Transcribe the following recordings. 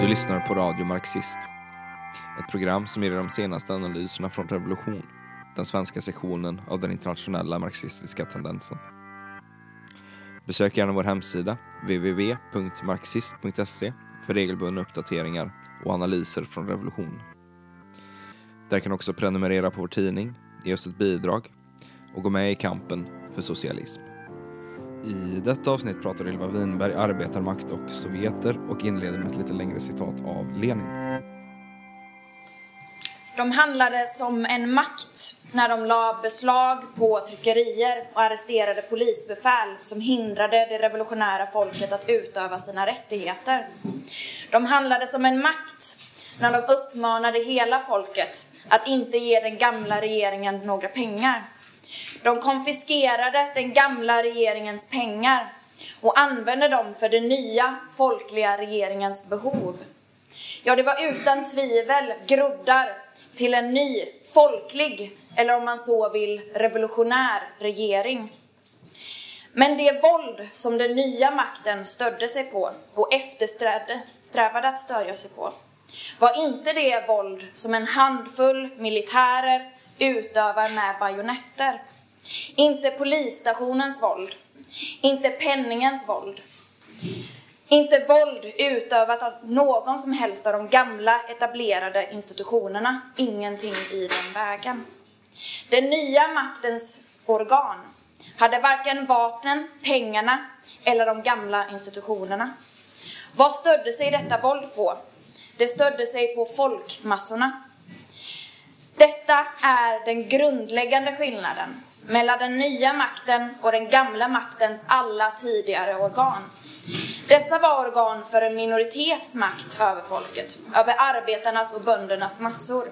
Du lyssnar på Radio Marxist. Ett program som ger dig de senaste analyserna från Revolution, den svenska sektionen av den internationella marxistiska tendensen. Besök gärna vår hemsida, www.marxist.se, för regelbundna uppdateringar och analyser från Revolution. Där kan du också prenumerera på vår tidning, ge oss ett bidrag och gå med i kampen för socialism. I detta avsnitt pratar Ylva Winberg arbetarmakt och sovjeter och inleder med ett lite längre citat av Lenin. De handlade som en makt när de la beslag på tryckerier och arresterade polisbefäl som hindrade det revolutionära folket att utöva sina rättigheter. De handlade som en makt när de uppmanade hela folket att inte ge den gamla regeringen några pengar. De konfiskerade den gamla regeringens pengar och använde dem för den nya folkliga regeringens behov. Ja, det var utan tvivel groddar till en ny folklig, eller om man så vill, revolutionär regering. Men det våld som den nya makten stödde sig på och eftersträvade att stödja sig på var inte det våld som en handfull militärer utövar med bajonetter. Inte polisstationens våld. Inte penningens våld. Inte våld utövat av någon som helst av de gamla etablerade institutionerna. Ingenting i den vägen. Den nya maktens organ hade varken vapnen, pengarna eller de gamla institutionerna. Vad stödde sig detta våld på? Det stödde sig på folkmassorna. Detta är den grundläggande skillnaden mellan den nya makten och den gamla maktens alla tidigare organ. Dessa var organ för en minoritets makt över folket, över arbetarnas och böndernas massor.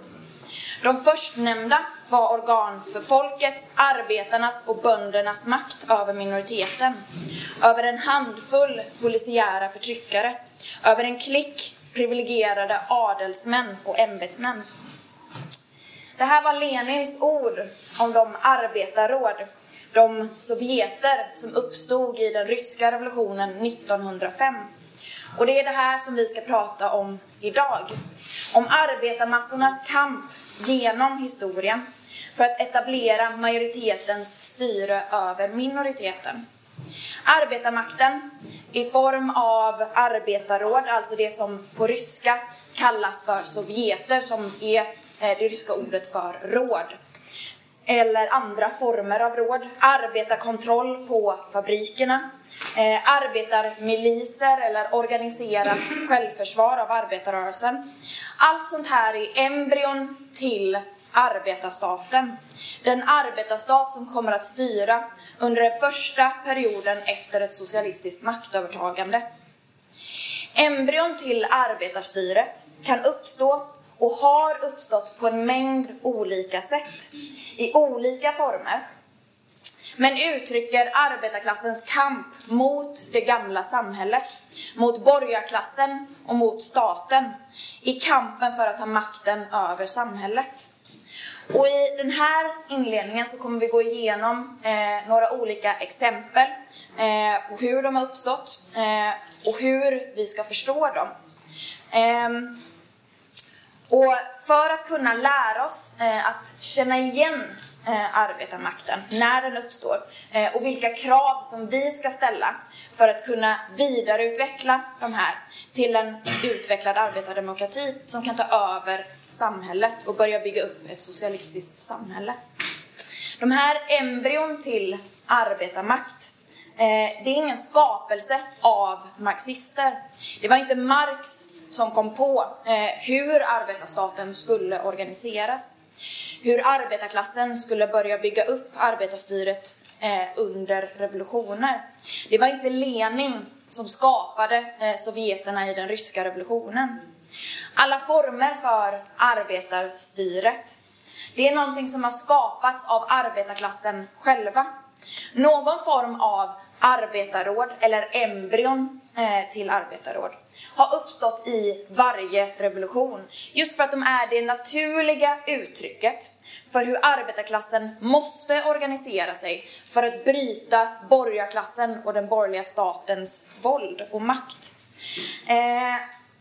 De förstnämnda var organ för folkets, arbetarnas och böndernas makt över minoriteten, över en handfull polisiära förtryckare, över en klick privilegierade adelsmän och ämbetsmän. Det här var Lenins ord om de arbetarråd, de sovjeter som uppstod i den ryska revolutionen 1905. Och det är det här som vi ska prata om idag. Om arbetarmassornas kamp genom historien för att etablera majoritetens styre över minoriteten. Arbetarmakten i form av arbetarråd, alltså det som på ryska kallas för sovjeter, som är Eh, det ryska ordet för råd. Eller andra former av råd. Arbetarkontroll på fabrikerna. Eh, arbetarmiliser eller organiserat självförsvar av arbetarrörelsen. Allt sånt här är embryon till arbetarstaten. Den arbetarstat som kommer att styra under den första perioden efter ett socialistiskt maktövertagande. Embryon till arbetarstyret kan uppstå och har uppstått på en mängd olika sätt, i olika former. Men uttrycker arbetarklassens kamp mot det gamla samhället, mot borgarklassen och mot staten, i kampen för att ta makten över samhället. Och i den här inledningen så kommer vi gå igenom eh, några olika exempel eh, på hur de har uppstått eh, och hur vi ska förstå dem. Ehm, och för att kunna lära oss eh, att känna igen eh, arbetarmakten när den uppstår eh, och vilka krav som vi ska ställa för att kunna vidareutveckla de här till en utvecklad arbetardemokrati som kan ta över samhället och börja bygga upp ett socialistiskt samhälle. De här embryon till arbetarmakt det är ingen skapelse av marxister. Det var inte Marx som kom på eh, hur arbetarstaten skulle organiseras. Hur arbetarklassen skulle börja bygga upp arbetarstyret eh, under revolutioner. Det var inte Lenin som skapade eh, sovjeterna i den ryska revolutionen. Alla former för arbetarstyret, det är någonting som har skapats av arbetarklassen själva. Någon form av arbetarråd eller embryon till arbetarråd har uppstått i varje revolution. Just för att de är det naturliga uttrycket för hur arbetarklassen måste organisera sig för att bryta borgarklassen och den borgerliga statens våld och makt. Eh,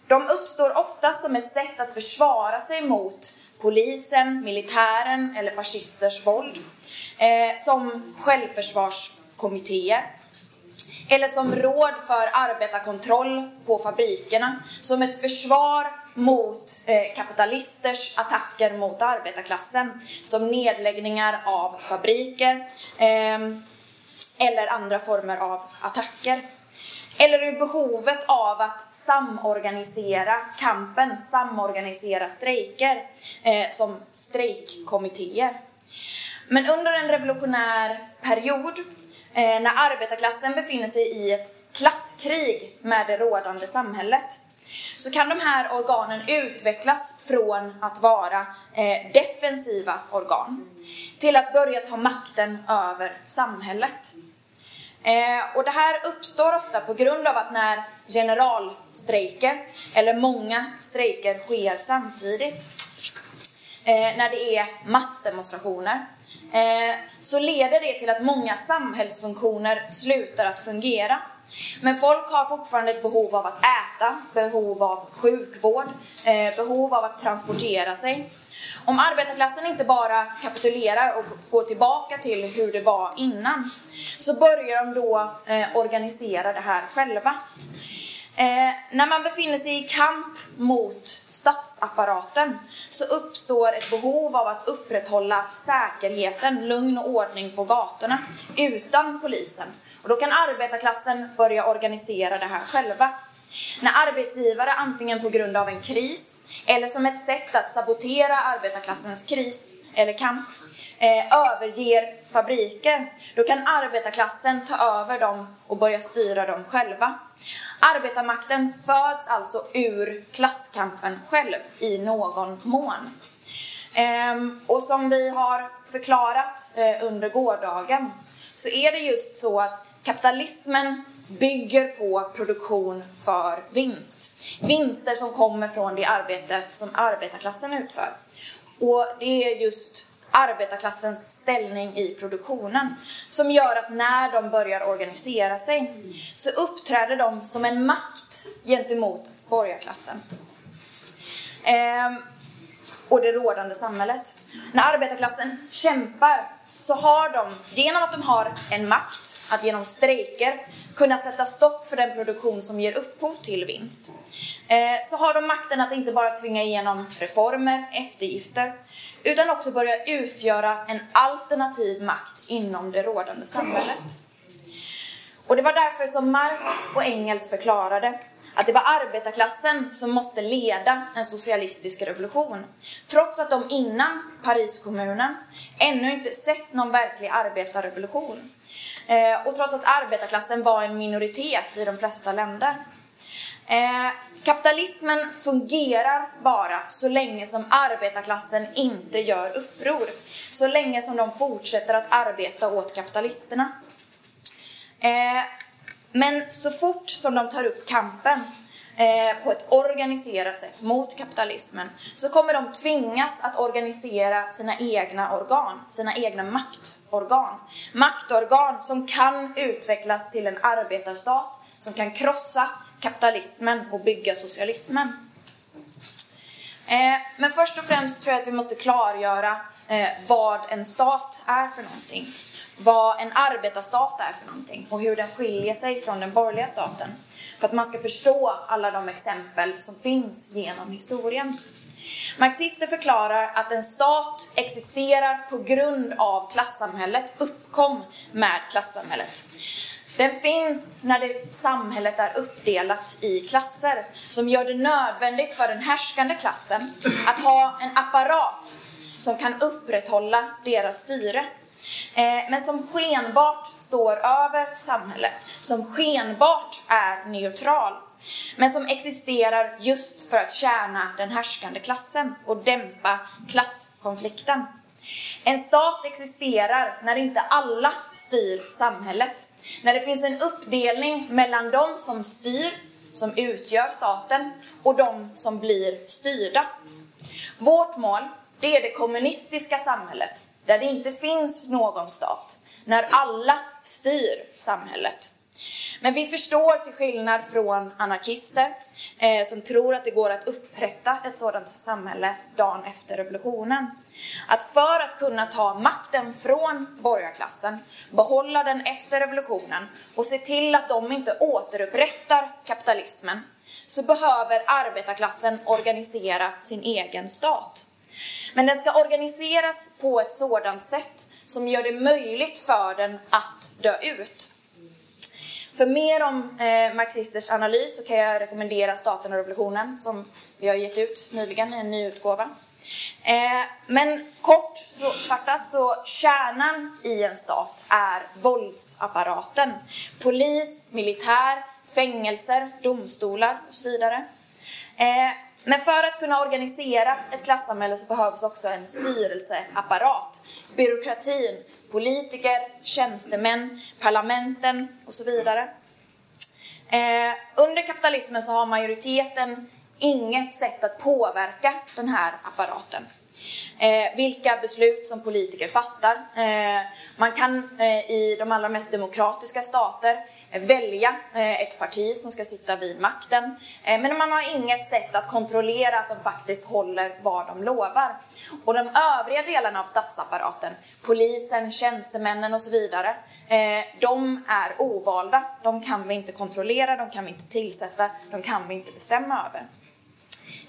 de uppstår ofta som ett sätt att försvara sig mot polisen, militären eller fascisters våld. Eh, som självförsvarskommittéer. Eller som råd för arbetarkontroll på fabrikerna. Som ett försvar mot eh, kapitalisters attacker mot arbetarklassen. Som nedläggningar av fabriker. Ehm, eller andra former av attacker. Eller ur behovet av att samorganisera kampen, samorganisera strejker eh, som strejkkommittéer. Men under en revolutionär period, Eh, när arbetarklassen befinner sig i ett klasskrig med det rådande samhället, så kan de här organen utvecklas från att vara eh, defensiva organ till att börja ta makten över samhället. Eh, och det här uppstår ofta på grund av att när generalstrejker, eller många strejker sker samtidigt, eh, när det är massdemonstrationer, Eh, så leder det till att många samhällsfunktioner slutar att fungera. Men folk har fortfarande ett behov av att äta, behov av sjukvård, eh, behov av att transportera sig. Om arbetarklassen inte bara kapitulerar och går tillbaka till hur det var innan, så börjar de då eh, organisera det här själva. Eh, när man befinner sig i kamp mot statsapparaten så uppstår ett behov av att upprätthålla säkerheten, lugn och ordning på gatorna utan polisen. Och då kan arbetarklassen börja organisera det här själva. När arbetsgivare antingen på grund av en kris eller som ett sätt att sabotera arbetarklassens kris eller kamp eh, överger fabriker, då kan arbetarklassen ta över dem och börja styra dem själva. Arbetarmakten föds alltså ur klasskampen själv i någon mån. Ehm, och som vi har förklarat eh, under gårdagen så är det just så att kapitalismen bygger på produktion för vinst. Vinster som kommer från det arbete som arbetarklassen utför. Och det är just arbetarklassens ställning i produktionen som gör att när de börjar organisera sig så uppträder de som en makt gentemot borgarklassen. Ehm, och det rådande samhället. När arbetarklassen kämpar så har de, genom att de har en makt, att genom strejker kunna sätta stopp för den produktion som ger upphov till vinst. Ehm, så har de makten att inte bara tvinga igenom reformer, eftergifter, utan också börja utgöra en alternativ makt inom det rådande samhället. Och det var därför som Marx och Engels förklarade att det var arbetarklassen som måste leda en socialistisk revolution. Trots att de innan Pariskommunen ännu inte sett någon verklig arbetarrevolution. Eh, och trots att arbetarklassen var en minoritet i de flesta länder. Eh, Kapitalismen fungerar bara så länge som arbetarklassen inte gör uppror. Så länge som de fortsätter att arbeta åt kapitalisterna. Eh, men så fort som de tar upp kampen eh, på ett organiserat sätt mot kapitalismen så kommer de tvingas att organisera sina egna organ, sina egna maktorgan. Maktorgan som kan utvecklas till en arbetarstat som kan krossa kapitalismen och bygga socialismen. Eh, men först och främst tror jag att vi måste klargöra eh, vad en stat är för någonting vad en arbetarstat är för någonting och hur den skiljer sig från den borgerliga staten. För att man ska förstå alla de exempel som finns genom historien. Marxister förklarar att en stat existerar på grund av klassamhället, uppkom med klassamhället. Den finns när det, samhället är uppdelat i klasser som gör det nödvändigt för den härskande klassen att ha en apparat som kan upprätthålla deras styre. Eh, men som skenbart står över samhället, som skenbart är neutral, men som existerar just för att tjäna den härskande klassen och dämpa klasskonflikten. En stat existerar när inte alla styr samhället. När det finns en uppdelning mellan de som styr, som utgör staten, och de som blir styrda. Vårt mål, det är det kommunistiska samhället där det inte finns någon stat, när alla styr samhället. Men vi förstår till skillnad från anarkister eh, som tror att det går att upprätta ett sådant samhälle dagen efter revolutionen. Att för att kunna ta makten från borgarklassen, behålla den efter revolutionen och se till att de inte återupprättar kapitalismen, så behöver arbetarklassen organisera sin egen stat. Men den ska organiseras på ett sådant sätt som gör det möjligt för den att dö ut. För mer om eh, marxisters analys så kan jag rekommendera Staten och revolutionen som vi har gett ut nyligen i en ny utgåva. Eh, men kort så, fattat så kärnan i en stat är våldsapparaten. Polis, militär, fängelser, domstolar och så vidare. Eh, men för att kunna organisera ett klassamhälle så behövs också en styrelseapparat. Byråkratin, politiker, tjänstemän, parlamenten och så vidare. Eh, under kapitalismen så har majoriteten inget sätt att påverka den här apparaten eh, vilka beslut som politiker fattar. Eh, man kan eh, i de allra mest demokratiska stater eh, välja eh, ett parti som ska sitta vid makten. Eh, men man har inget sätt att kontrollera att de faktiskt håller vad de lovar. Och de övriga delarna av statsapparaten, polisen, tjänstemännen och så vidare, eh, de är ovalda. De kan vi inte kontrollera, de kan vi inte tillsätta, de kan vi inte bestämma över.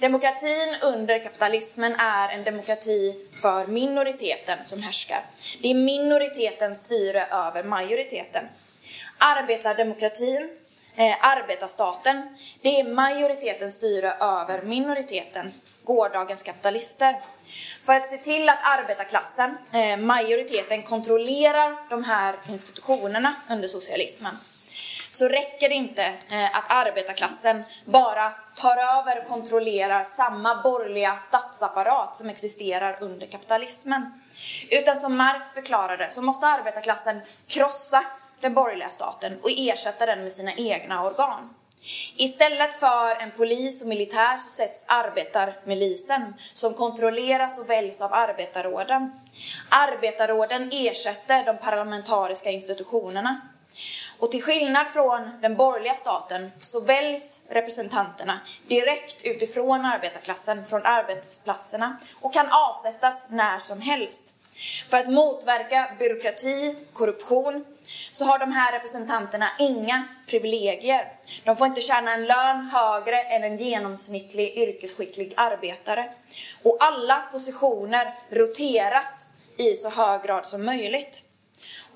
Demokratin under kapitalismen är en demokrati för minoriteten som härskar. Det är minoritetens styre över majoriteten. Arbetardemokratin, eh, arbetarstaten, det är majoritetens styre över minoriteten, gårdagens kapitalister. För att se till att arbetarklassen, eh, majoriteten, kontrollerar de här institutionerna under socialismen så räcker det inte eh, att arbetarklassen bara tar över och kontrollerar samma borgerliga statsapparat som existerar under kapitalismen. Utan som Marx förklarade så måste arbetarklassen krossa den borgerliga staten och ersätta den med sina egna organ. Istället för en polis och militär så sätts arbetarmilisen som kontrolleras och väljs av arbetarråden. Arbetarråden ersätter de parlamentariska institutionerna. Och till skillnad från den borgerliga staten så väljs representanterna direkt utifrån arbetarklassen, från arbetsplatserna och kan avsättas när som helst. För att motverka byråkrati, korruption, så har de här representanterna inga privilegier. De får inte tjäna en lön högre än en genomsnittlig yrkesskicklig arbetare. Och alla positioner roteras i så hög grad som möjligt.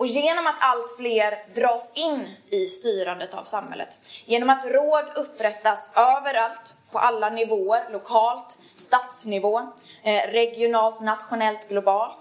Och genom att allt fler dras in i styrandet av samhället, genom att råd upprättas överallt, på alla nivåer, lokalt, stadsnivå, eh, regionalt, nationellt, globalt,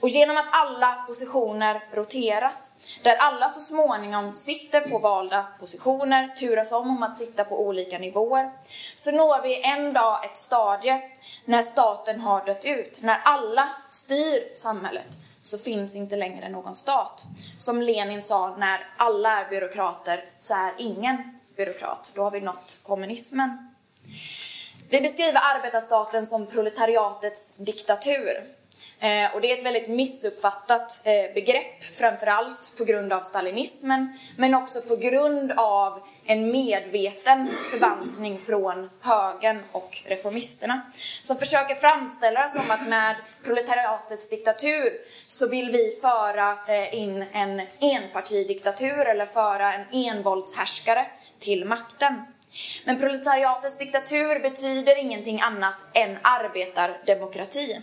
och genom att alla positioner roteras, där alla så småningom sitter på valda positioner, turas om om att sitta på olika nivåer, så når vi en dag ett stadie när staten har dött ut, när alla styr samhället så finns inte längre någon stat. Som Lenin sa, när alla är byråkrater så är ingen byråkrat. Då har vi nått kommunismen. Vi beskriver arbetarstaten som proletariatets diktatur. Eh, och det är ett väldigt missuppfattat eh, begrepp, framförallt på grund av stalinismen, men också på grund av en medveten förvanskning från högern och reformisterna. Som försöker framställa det som att med proletariatets diktatur så vill vi föra eh, in en enpartidiktatur eller föra en envåldshärskare till makten. Men proletariatets diktatur betyder ingenting annat än arbetardemokrati.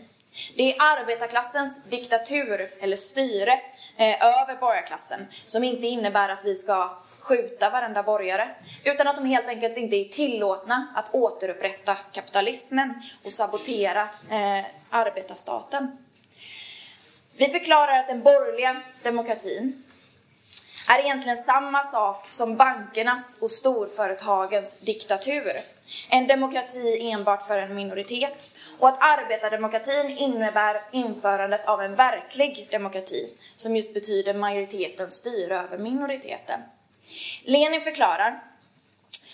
Det är arbetarklassens diktatur, eller styre, eh, över borgarklassen som inte innebär att vi ska skjuta varenda borgare utan att de helt enkelt inte är tillåtna att återupprätta kapitalismen och sabotera eh, arbetarstaten. Vi förklarar att den borgerliga demokratin är egentligen samma sak som bankernas och storföretagens diktatur. En demokrati enbart för en minoritet och att arbetardemokratin innebär införandet av en verklig demokrati som just betyder majoriteten styr över minoriteten. Lenin förklarar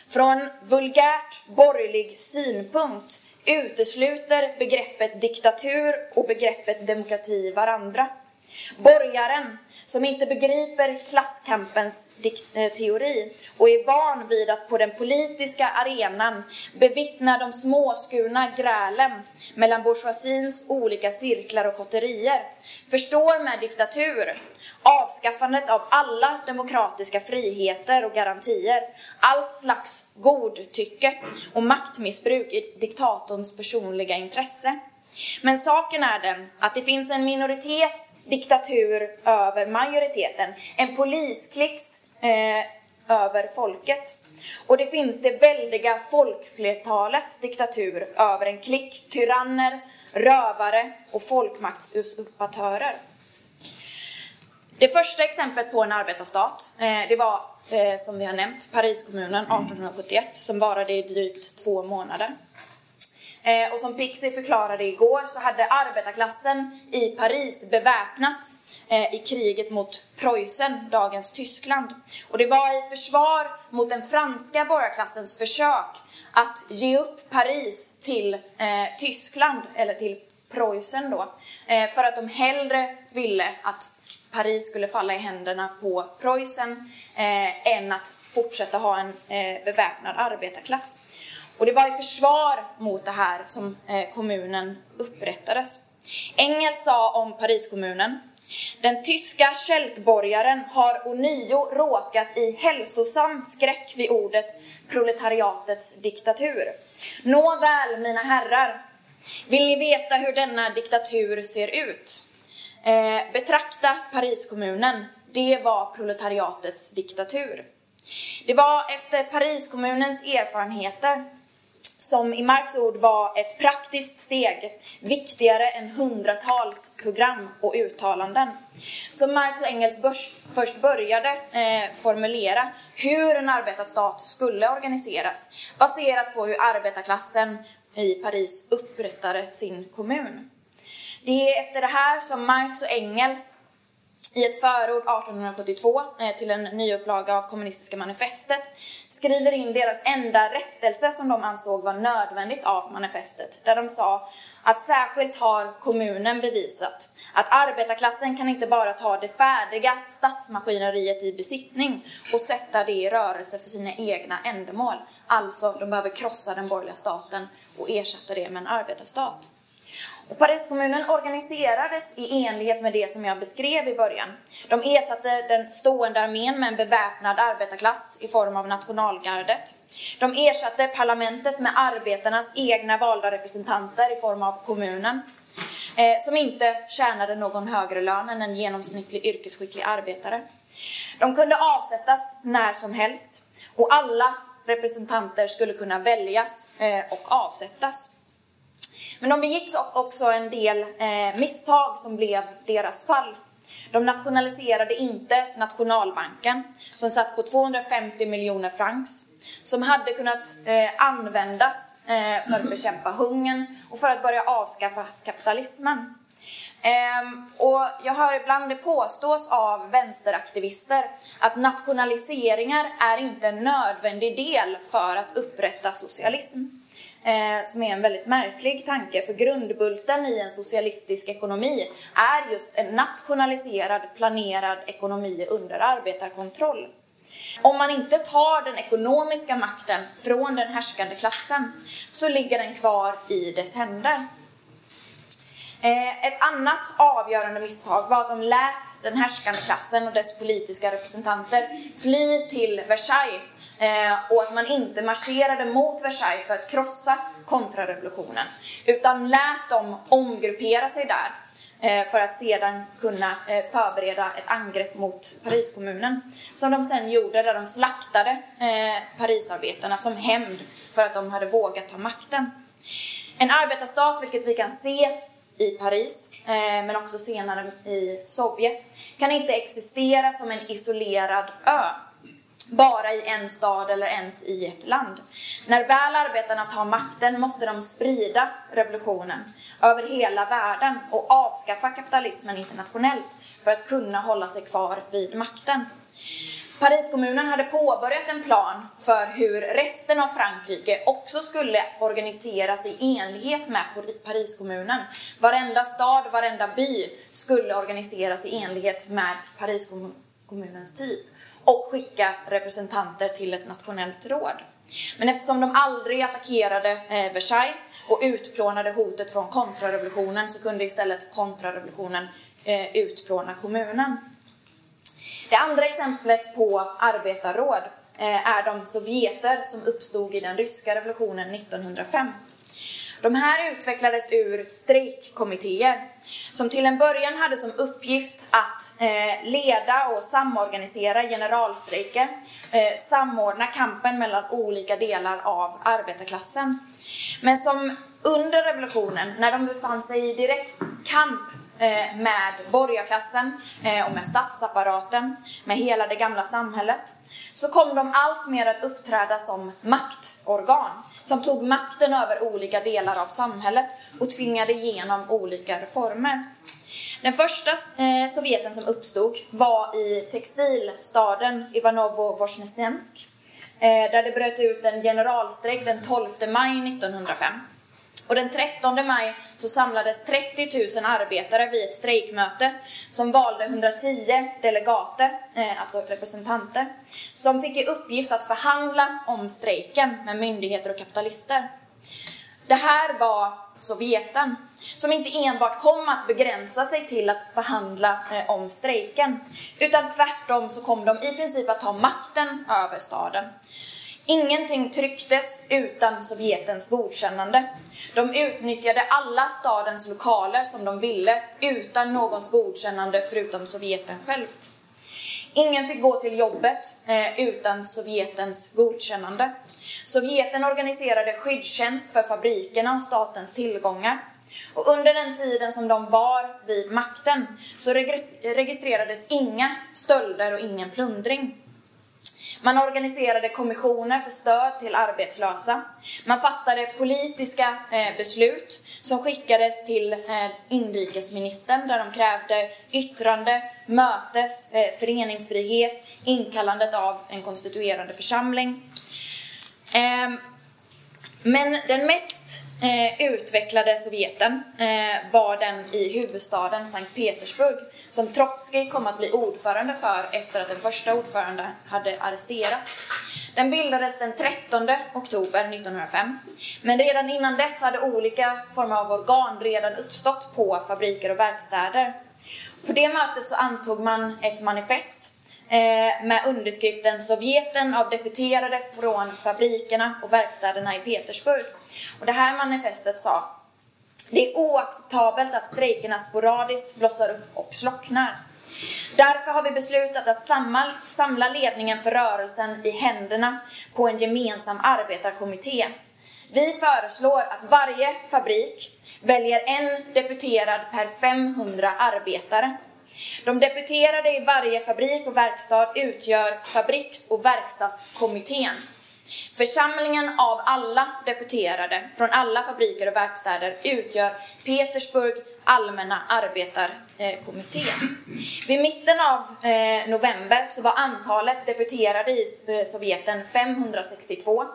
från vulgärt borgerlig synpunkt utesluter begreppet diktatur och begreppet demokrati varandra. Borgaren som inte begriper klasskampens eh, teori och är van vid att på den politiska arenan bevittna de småskurna grälen mellan bourgeoisiens olika cirklar och kotterier, förstår med diktatur avskaffandet av alla demokratiska friheter och garantier, allt slags godtycke och maktmissbruk i diktatorns personliga intresse. Men saken är den att det finns en minoritets diktatur över majoriteten, en polisklicks eh, över folket. Och det finns det väldiga folkflertalets diktatur över en klick tyranner, rövare och folkmaktsusurpatörer. Det första exemplet på en arbetarstat, eh, det var eh, som vi har nämnt Pariskommunen 1871 som varade i drygt två månader. Eh, och som Pixie förklarade igår så hade arbetarklassen i Paris beväpnats eh, i kriget mot Preussen, dagens Tyskland. Och det var i försvar mot den franska borgarklassens försök att ge upp Paris till eh, Tyskland, eller till Preussen då, eh, för att de hellre ville att Paris skulle falla i händerna på Preussen eh, än att fortsätta ha en eh, beväpnad arbetarklass. Och det var i försvar mot det här som eh, kommunen upprättades. Engels sa om Pariskommunen den tyska kälkborgaren har ånyo råkat i hälsosam skräck vid ordet proletariatets diktatur. Nåväl, mina herrar, vill ni veta hur denna diktatur ser ut? Eh, betrakta Pariskommunen, det var proletariatets diktatur. Det var efter Pariskommunens erfarenheter som i Marx ord var ett praktiskt steg, viktigare än hundratals program och uttalanden. Så Marx och Engels börs, först började eh, formulera hur en arbetarstat skulle organiseras, baserat på hur arbetarklassen i Paris upprättade sin kommun. Det är efter det här som Marx och Engels i ett förord 1872 eh, till en nyupplaga av kommunistiska manifestet skriver in deras enda rättelse som de ansåg var nödvändigt av manifestet. Där de sa att särskilt har kommunen bevisat att arbetarklassen kan inte bara ta det färdiga statsmaskineriet i besittning och sätta det i rörelse för sina egna ändamål. Alltså, de behöver krossa den borgerliga staten och ersätta det med en arbetarstat. Pariskommunen organiserades i enlighet med det som jag beskrev i början. De ersatte den stående armén med en beväpnad arbetarklass i form av nationalgardet. De ersatte parlamentet med arbetarnas egna valda representanter i form av kommunen, eh, som inte tjänade någon högre lön än en genomsnittlig yrkesskicklig arbetare. De kunde avsättas när som helst och alla representanter skulle kunna väljas eh, och avsättas. Men de begick också en del eh, misstag som blev deras fall. De nationaliserade inte Nationalbanken, som satt på 250 miljoner francs, som hade kunnat eh, användas eh, för att bekämpa hungern och för att börja avskaffa kapitalismen. Ehm, och jag hör ibland det påstås av vänsteraktivister att nationaliseringar är inte en nödvändig del för att upprätta socialism eh, som är en väldigt märklig tanke. För grundbulten i en socialistisk ekonomi är just en nationaliserad, planerad ekonomi under arbetarkontroll. Om man inte tar den ekonomiska makten från den härskande klassen så ligger den kvar i dess händer. Eh, ett annat avgörande misstag var att de lät den härskande klassen och dess politiska representanter fly till Versailles eh, och att man inte marscherade mot Versailles för att krossa kontrarevolutionen utan lät dem omgruppera sig där eh, för att sedan kunna eh, förbereda ett angrepp mot Pariskommunen. Som de sen gjorde där de slaktade eh, Parisarbetarna som hämnd för att de hade vågat ta makten. En arbetarstat, vilket vi kan se i Paris, eh, men också senare i Sovjet, kan inte existera som en isolerad ö. Bara i en stad eller ens i ett land. När väl arbetarna tar makten måste de sprida revolutionen över hela världen och avskaffa kapitalismen internationellt för att kunna hålla sig kvar vid makten. Pariskommunen hade påbörjat en plan för hur resten av Frankrike också skulle organiseras i enlighet med Pariskommunen. Varenda stad, varenda by skulle organiseras i enlighet med Pariskommunens typ och skicka representanter till ett nationellt råd. Men eftersom de aldrig attackerade eh, Versailles och utplånade hotet från kontrarevolutionen så kunde istället kontrarevolutionen eh, utplåna kommunen. Det andra exemplet på arbetarråd eh, är de sovjeter som uppstod i den ryska revolutionen 1905. De här utvecklades ur strejkkommittéer som till en början hade som uppgift att eh, leda och samorganisera generalstrejker, eh, samordna kampen mellan olika delar av arbetarklassen. Men som under revolutionen, när de befann sig i direkt kamp eh, med borgarklassen och med statsapparaten, med hela det gamla samhället, så kom de allt mer att uppträda som maktorgan som tog makten över olika delar av samhället och tvingade igenom olika reformer. Den första eh, Sovjeten som uppstod var i textilstaden Ivanovo-Voznesensk eh, där det bröt ut en generalstrejk den 12 maj 1905. Och den 13 maj så samlades 30 000 arbetare vid ett strejkmöte som valde 110 delegater, eh, alltså representanter, som fick i uppgift att förhandla om strejken med myndigheter och kapitalister. Det här var Sovjeten, som inte enbart kom att begränsa sig till att förhandla eh, om strejken, utan tvärtom så kom de i princip att ta makten över staden. Ingenting trycktes utan Sovjetens godkännande. De utnyttjade alla stadens lokaler som de ville utan någons godkännande förutom Sovjeten självt. Ingen fick gå till jobbet eh, utan Sovjetens godkännande. Sovjeten organiserade skyddstjänst för fabrikerna och statens tillgångar. Och under den tiden som de var vid makten så registrerades inga stölder och ingen plundring. Man organiserade kommissioner för stöd till arbetslösa. Man fattade politiska eh, beslut som skickades till eh, inrikesministern där de krävde yttrande, mötes, eh, föreningsfrihet, inkallandet av en konstituerande församling. Ehm, men den mest eh, utvecklade Sovjeten eh, var den i huvudstaden Sankt Petersburg som Trotskij kom att bli ordförande för efter att den första ordföranden hade arresterats. Den bildades den 13 oktober 1905. Men redan innan dess hade olika former av organ redan uppstått på fabriker och verkstäder. På det mötet så antog man ett manifest Eh, med underskriften Sovjeten av deputerade från fabrikerna och verkstäderna i Petersburg. Och det här manifestet sa det är oacceptabelt att strejkerna sporadiskt blossar upp och slocknar. Därför har vi beslutat att samla ledningen för rörelsen i händerna på en gemensam arbetarkommitté. Vi föreslår att varje fabrik väljer en deputerad per 500 arbetare. De deputerade i varje fabrik och verkstad utgör fabriks och verkstadskommittén. Församlingen av alla deputerade från alla fabriker och verkstäder utgör Petersburg allmänna arbetarkommitté. Vid mitten av eh, november så var antalet deputerade i eh, Sovjeten 562.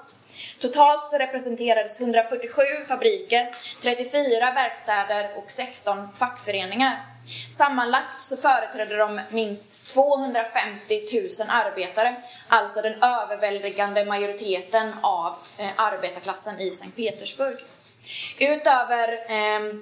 Totalt så representerades 147 fabriker, 34 verkstäder och 16 fackföreningar. Sammanlagt så företrädde de minst 250 000 arbetare, alltså den överväldigande majoriteten av eh, arbetarklassen i Sankt Petersburg. Utöver eh,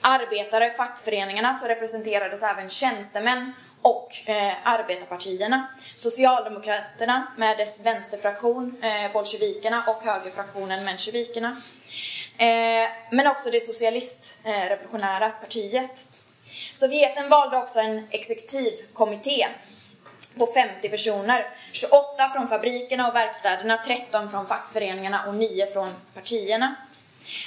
arbetare, fackföreningarna, så representerades även tjänstemän och eh, arbetarpartierna. Socialdemokraterna med dess vänsterfraktion, eh, bolsjevikerna och högerfraktionen mensjevikerna. Eh, men också det socialistrevolutionära eh, partiet. Sovjeten valde också en exekutivkommitté på 50 personer. 28 från fabrikerna och verkstäderna, 13 från fackföreningarna och 9 från partierna.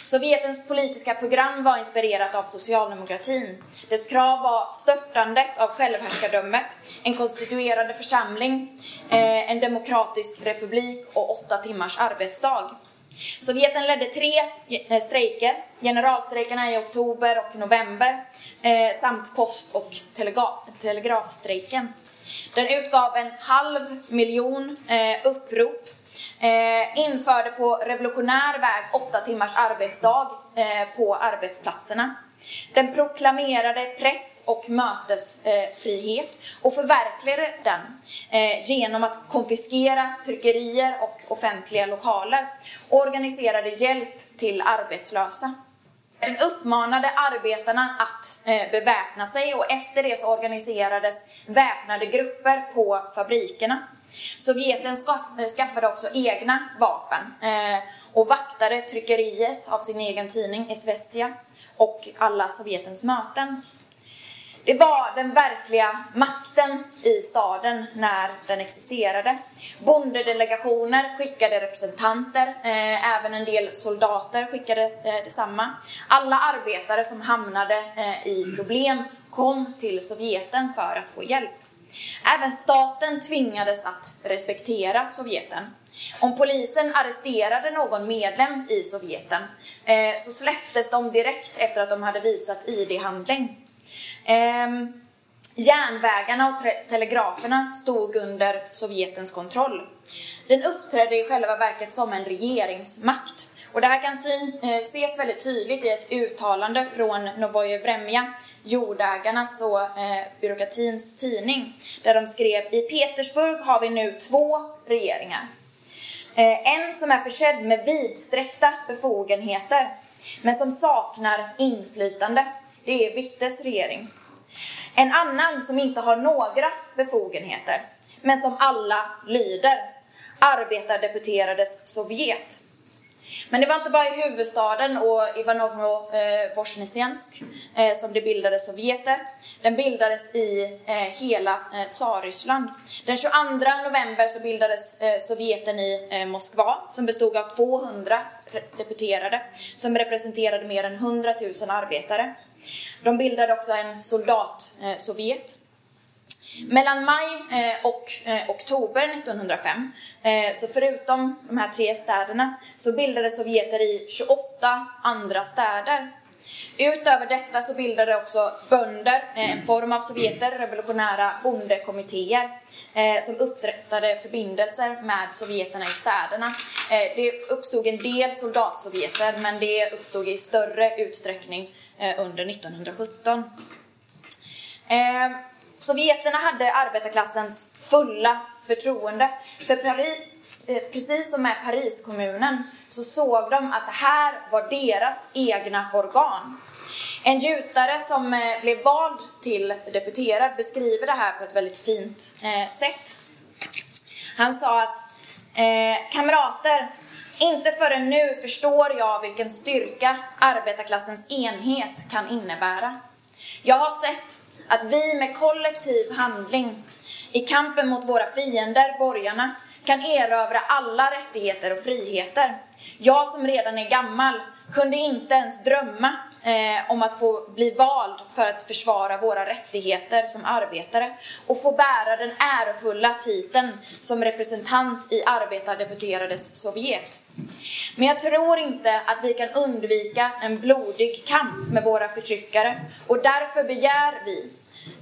Sovjetens politiska program var inspirerat av socialdemokratin. Dess krav var störtandet av självhärskardömet, en konstituerande församling, eh, en demokratisk republik och åtta timmars arbetsdag. Sovjeten ledde tre eh, strejker, generalstrejkerna i oktober och november eh, samt post och telegrafstrejken. Den utgav en halv miljon eh, upprop. Eh, införde på revolutionär väg åtta timmars arbetsdag eh, på arbetsplatserna. Den proklamerade press och mötesfrihet eh, och förverkligade den eh, genom att konfiskera tryckerier och offentliga lokaler och organiserade hjälp till arbetslösa. Den uppmanade arbetarna att eh, beväpna sig och efter det så organiserades väpnade grupper på fabrikerna. Sovjeten eh, skaffade också egna vapen eh, och vaktade tryckeriet av sin egen tidning Izvestia och alla Sovjetens möten. Det var den verkliga makten i staden när den existerade. Bondedelegationer skickade representanter, eh, även en del soldater skickade eh, detsamma. Alla arbetare som hamnade eh, i problem kom till Sovjeten för att få hjälp. Även staten tvingades att respektera Sovjeten. Om polisen arresterade någon medlem i Sovjeten eh, så släpptes de direkt efter att de hade visat ID-handling. Eh, järnvägarna och telegraferna stod under Sovjetens kontroll. Den uppträdde i själva verket som en regeringsmakt. Och det här kan syn, eh, ses väldigt tydligt i ett uttalande från Novoje Vremja, jordägarnas och eh, byråkratins tidning, där de skrev i Petersburg har vi nu två regeringar. Eh, en som är försedd med vidsträckta befogenheter, men som saknar inflytande. Det är Wittes regering. En annan som inte har några befogenheter, men som alla lyder. Arbetardeputerades Sovjet. Men det var inte bara i huvudstaden och Ivanovno-Vozjnesjensk eh, eh, som det bildades sovjeter. Den bildades i eh, hela eh, Tsarryssland. Den 22 november så bildades eh, Sovjeten i eh, Moskva som bestod av 200 deputerade som representerade mer än 100 000 arbetare. De bildade också en soldatsovjet. Eh, mellan maj eh, och eh, oktober 1905, eh, så förutom de här tre städerna, så bildades sovjeter i 28 andra städer. Utöver detta så bildade också bönder en form av sovjeter, revolutionära bondekommittéer, som upprättade förbindelser med sovjeterna i städerna. Det uppstod en del soldatsovjeter, men det uppstod i större utsträckning under 1917. Sovjeterna hade arbetarklassens fulla förtroende. För Paris, eh, precis som med Pariskommunen så såg de att det här var deras egna organ. En gjutare som eh, blev vald till deputerad beskriver det här på ett väldigt fint eh, sätt. Han sa att kamrater, inte förrän nu förstår jag vilken styrka arbetarklassens enhet kan innebära. Jag har sett att vi med kollektiv handling i kampen mot våra fiender, borgarna, kan erövra alla rättigheter och friheter. Jag som redan är gammal kunde inte ens drömma eh, om att få bli vald för att försvara våra rättigheter som arbetare och få bära den ärofulla titeln som representant i arbetardeputerades Sovjet. Men jag tror inte att vi kan undvika en blodig kamp med våra förtryckare och därför begär vi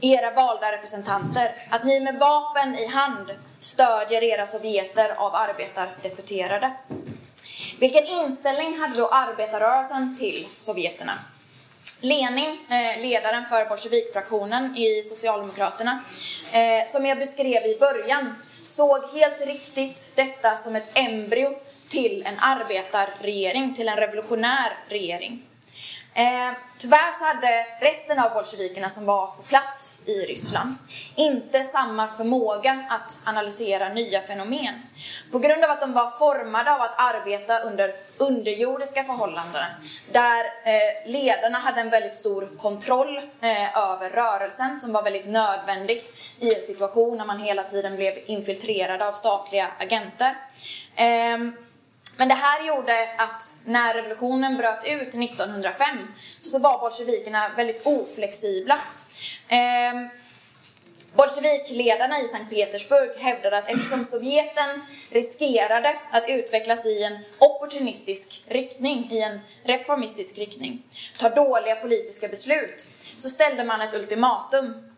era valda representanter, att ni med vapen i hand stödjer era sovjeter av arbetardeputerade. Vilken inställning hade då arbetarrörelsen till sovjeterna? Lenin, eh, ledaren för bolsjevikfraktionen i Socialdemokraterna, eh, som jag beskrev i början, såg helt riktigt detta som ett embryo till en arbetarregering, till en revolutionär regering. Eh, tyvärr så hade resten av bolsjevikerna som var på plats i Ryssland inte samma förmåga att analysera nya fenomen. På grund av att de var formade av att arbeta under underjordiska förhållanden där eh, ledarna hade en väldigt stor kontroll eh, över rörelsen som var väldigt nödvändigt i en situation när man hela tiden blev infiltrerad av statliga agenter. Eh, men det här gjorde att när revolutionen bröt ut 1905 så var bolsjevikerna väldigt oflexibla. Eh, Bolsjevikledarna i Sankt Petersburg hävdade att eftersom Sovjeten riskerade att utvecklas i en opportunistisk riktning, i en reformistisk riktning, ta dåliga politiska beslut, så ställde man ett ultimatum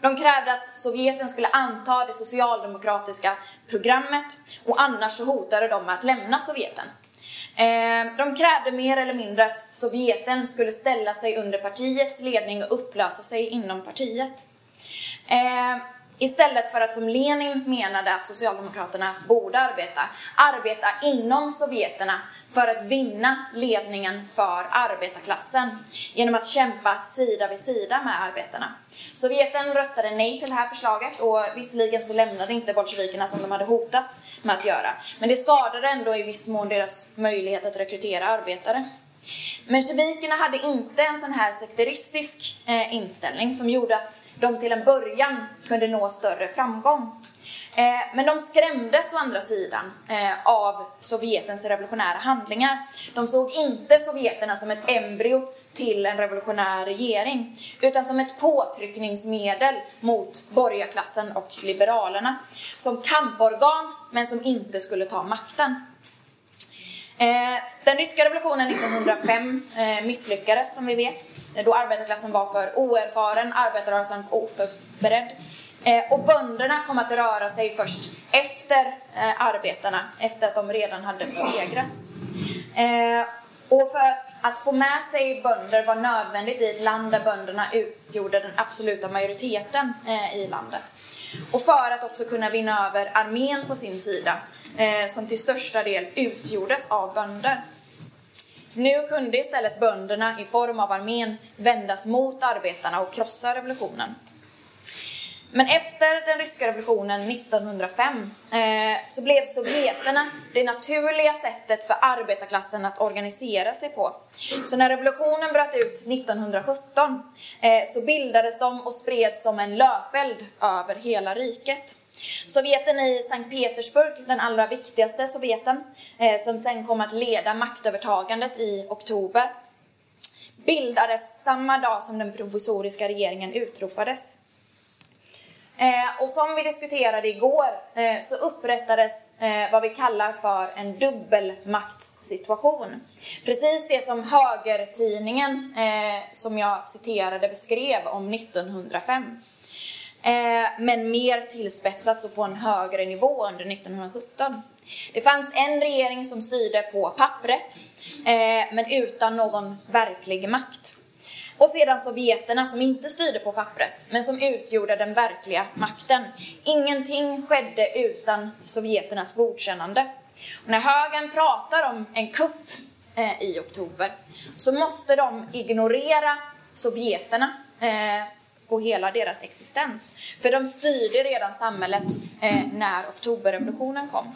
de krävde att Sovjeten skulle anta det socialdemokratiska programmet och annars så hotade de med att lämna Sovjeten. Eh, de krävde mer eller mindre att Sovjeten skulle ställa sig under partiets ledning och upplösa sig inom partiet. Eh, Istället för att som Lenin menade att Socialdemokraterna borde arbeta, arbeta inom Sovjeterna för att vinna ledningen för arbetarklassen genom att kämpa sida vid sida med arbetarna. Sovjeten röstade nej till det här förslaget och visserligen så lämnade inte bolsjevikerna som de hade hotat med att göra. Men det skadade ändå i viss mån deras möjlighet att rekrytera arbetare. Mensjevikerna hade inte en sån här sekteristisk eh, inställning som gjorde att de till en början kunde nå större framgång. Eh, men de skrämdes å andra sidan eh, av Sovjetens revolutionära handlingar. De såg inte sovjeterna som ett embryo till en revolutionär regering, utan som ett påtryckningsmedel mot borgarklassen och liberalerna. Som kamporgan, men som inte skulle ta makten. Eh, den ryska revolutionen 1905 eh, misslyckades som vi vet, eh, då arbetarklassen var för oerfaren, arbetarrörelsen för oförberedd. Och bönderna kom att röra sig först efter arbetarna, efter att de redan hade besegrats. Och för att få med sig bönder var nödvändigt i ett land där bönderna utgjorde den absoluta majoriteten i landet. Och för att också kunna vinna över armén på sin sida, eh, som till största del utgjordes av bönder. Nu kunde istället bönderna i form av armén vändas mot arbetarna och krossa revolutionen. Men efter den ryska revolutionen 1905 eh, så blev sovjeterna det naturliga sättet för arbetarklassen att organisera sig på. Så när revolutionen bröt ut 1917 eh, så bildades de och spreds som en löpeld över hela riket. Sovjeten i Sankt Petersburg, den allra viktigaste sovjeten, eh, som sen kom att leda maktövertagandet i oktober, bildades samma dag som den provisoriska regeringen utropades. Eh, och som vi diskuterade igår eh, så upprättades eh, vad vi kallar för en dubbelmaktssituation. Precis det som högertidningen eh, som jag citerade beskrev om 1905. Eh, men mer tillspetsat och på en högre nivå under 1917. Det fanns en regering som styrde på pappret eh, men utan någon verklig makt. Och sedan sovjeterna som inte styrde på pappret, men som utgjorde den verkliga makten. Ingenting skedde utan sovjeternas godkännande. Och när högern pratar om en kupp eh, i oktober så måste de ignorera sovjeterna eh, och hela deras existens. För de styrde redan samhället eh, när oktoberrevolutionen kom.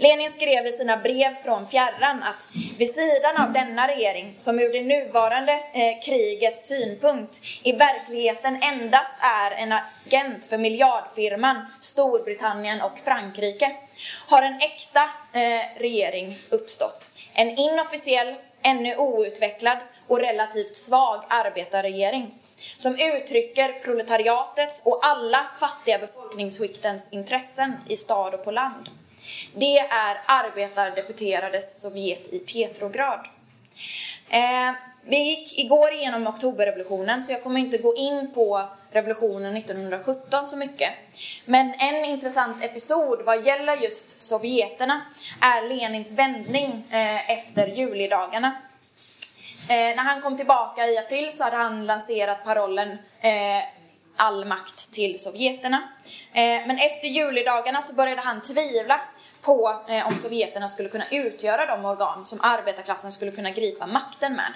Lenin skrev i sina brev från fjärran att vid sidan av denna regering, som ur det nuvarande eh, krigets synpunkt i verkligheten endast är en agent för miljardfirman Storbritannien och Frankrike, har en äkta eh, regering uppstått. En inofficiell, ännu outvecklad och relativt svag arbetarregering som uttrycker proletariatets och alla fattiga befolkningsskiktens intressen i stad och på land. Det är arbetardeputerades Sovjet i Petrograd. Eh, vi gick igår igenom oktoberrevolutionen så jag kommer inte gå in på revolutionen 1917 så mycket. Men en intressant episod vad gäller just sovjeterna är Lenins vändning eh, efter julidagarna. Eh, när han kom tillbaka i april så hade han lanserat parollen eh, all makt till sovjeterna. Eh, men efter julidagarna så började han tvivla på eh, om sovjeterna skulle kunna utgöra de organ som arbetarklassen skulle kunna gripa makten med.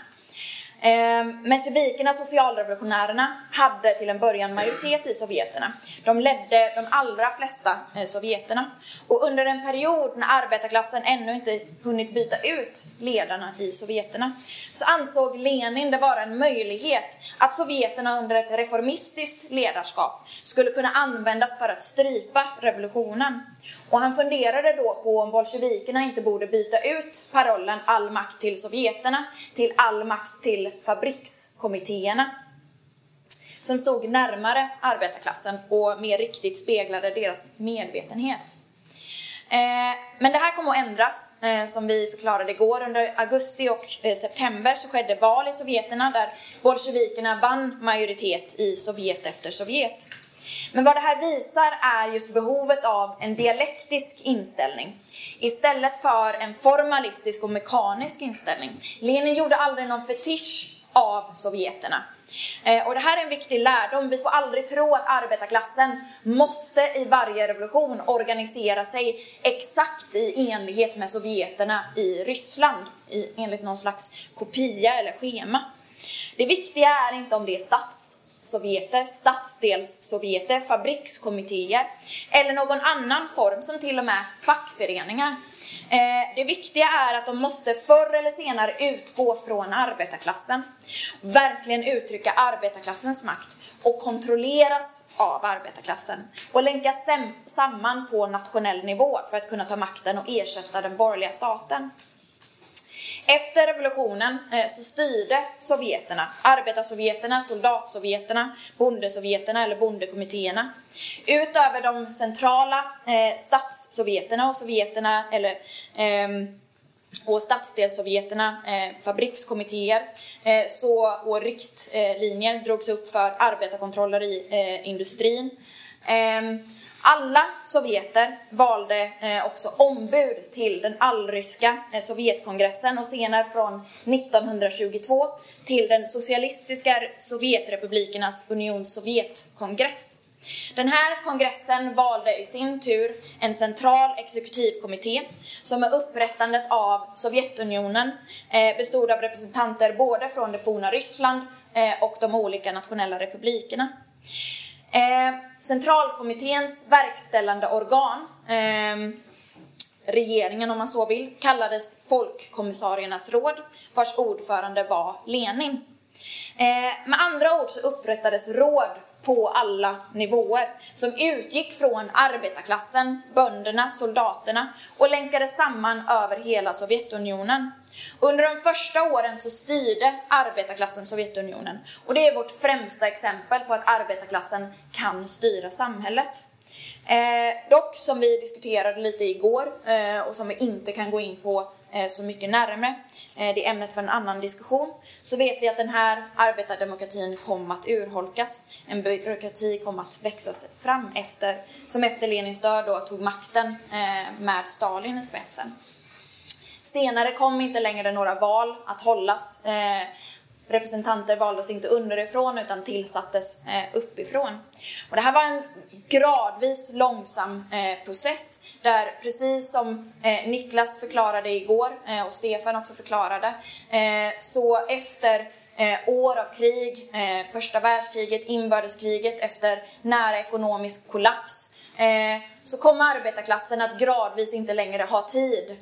Eh, socialrevolutionärerna, hade till en början majoritet i sovjeterna. De ledde de allra flesta eh, sovjeterna. Och under en period när arbetarklassen ännu inte hunnit byta ut ledarna i sovjeterna så ansåg Lenin det vara en möjlighet att sovjeterna under ett reformistiskt ledarskap skulle kunna användas för att strypa revolutionen. Och han funderade då på om bolsjevikerna inte borde byta ut parollen all makt till sovjeterna till all makt till fabrikskommittéerna som stod närmare arbetarklassen och mer riktigt speglade deras medvetenhet. Eh, men det här kommer att ändras, eh, som vi förklarade igår. Under augusti och eh, september så skedde val i Sovjeterna där bolsjevikerna vann majoritet i Sovjet efter Sovjet. Men vad det här visar är just behovet av en dialektisk inställning istället för en formalistisk och mekanisk inställning. Lenin gjorde aldrig någon fetisch av sovjeterna. Eh, och det här är en viktig lärdom. Vi får aldrig tro att arbetarklassen måste i varje revolution organisera sig exakt i enlighet med sovjeterna i Ryssland, i, enligt någon slags kopia eller schema. Det viktiga är inte om det är stats sovjeter, stadsdelssovjeter, fabrikskommittéer eller någon annan form som till och med fackföreningar. Eh, det viktiga är att de måste förr eller senare utgå från arbetarklassen. Verkligen uttrycka arbetarklassens makt och kontrolleras av arbetarklassen och länkas samman på nationell nivå för att kunna ta makten och ersätta den borgerliga staten. Efter revolutionen eh, så styrde sovjeterna, arbetarsovjeterna, soldatsovjeterna, bondesovjeterna eller bondekommittéerna. Utöver de centrala eh, statssovjeterna och sovjeterna eller eh, och stadsdelssovjeterna, eh, fabrikskommittéer eh, så, och riktlinjer drogs upp för arbetarkontroller i eh, industrin. Ehm, alla sovjeter valde eh, också ombud till den allryska eh, Sovjetkongressen och senare från 1922 till den socialistiska Sovjetrepublikernas Unions Sovjetkongress. Den här kongressen valde i sin tur en central exekutivkommitté som med upprättandet av Sovjetunionen eh, bestod av representanter både från det forna Ryssland och de olika nationella republikerna. Centralkommitténs verkställande organ, eh, regeringen om man så vill, kallades Folkkommissariernas råd, vars ordförande var Lenin. Eh, med andra ord så upprättades råd på alla nivåer som utgick från arbetarklassen, bönderna, soldaterna och länkades samman över hela Sovjetunionen. Under de första åren så styrde arbetarklassen Sovjetunionen och det är vårt främsta exempel på att arbetarklassen kan styra samhället. Eh, dock, som vi diskuterade lite igår eh, och som vi inte kan gå in på eh, så mycket närmare, eh, det är ämnet för en annan diskussion, så vet vi att den här arbetardemokratin kom att urholkas. En byråkrati kom att växa sig fram efter, som efter Lenins död då tog makten eh, med Stalin i spetsen. Senare kom inte längre några val att hållas. Eh, representanter valdes inte underifrån utan tillsattes eh, uppifrån. Och det här var en gradvis långsam eh, process där precis som eh, Niklas förklarade igår eh, och Stefan också förklarade eh, så efter eh, år av krig, första världskriget, inbördeskriget, efter nära ekonomisk kollaps så kom arbetarklassen att gradvis inte längre ha tid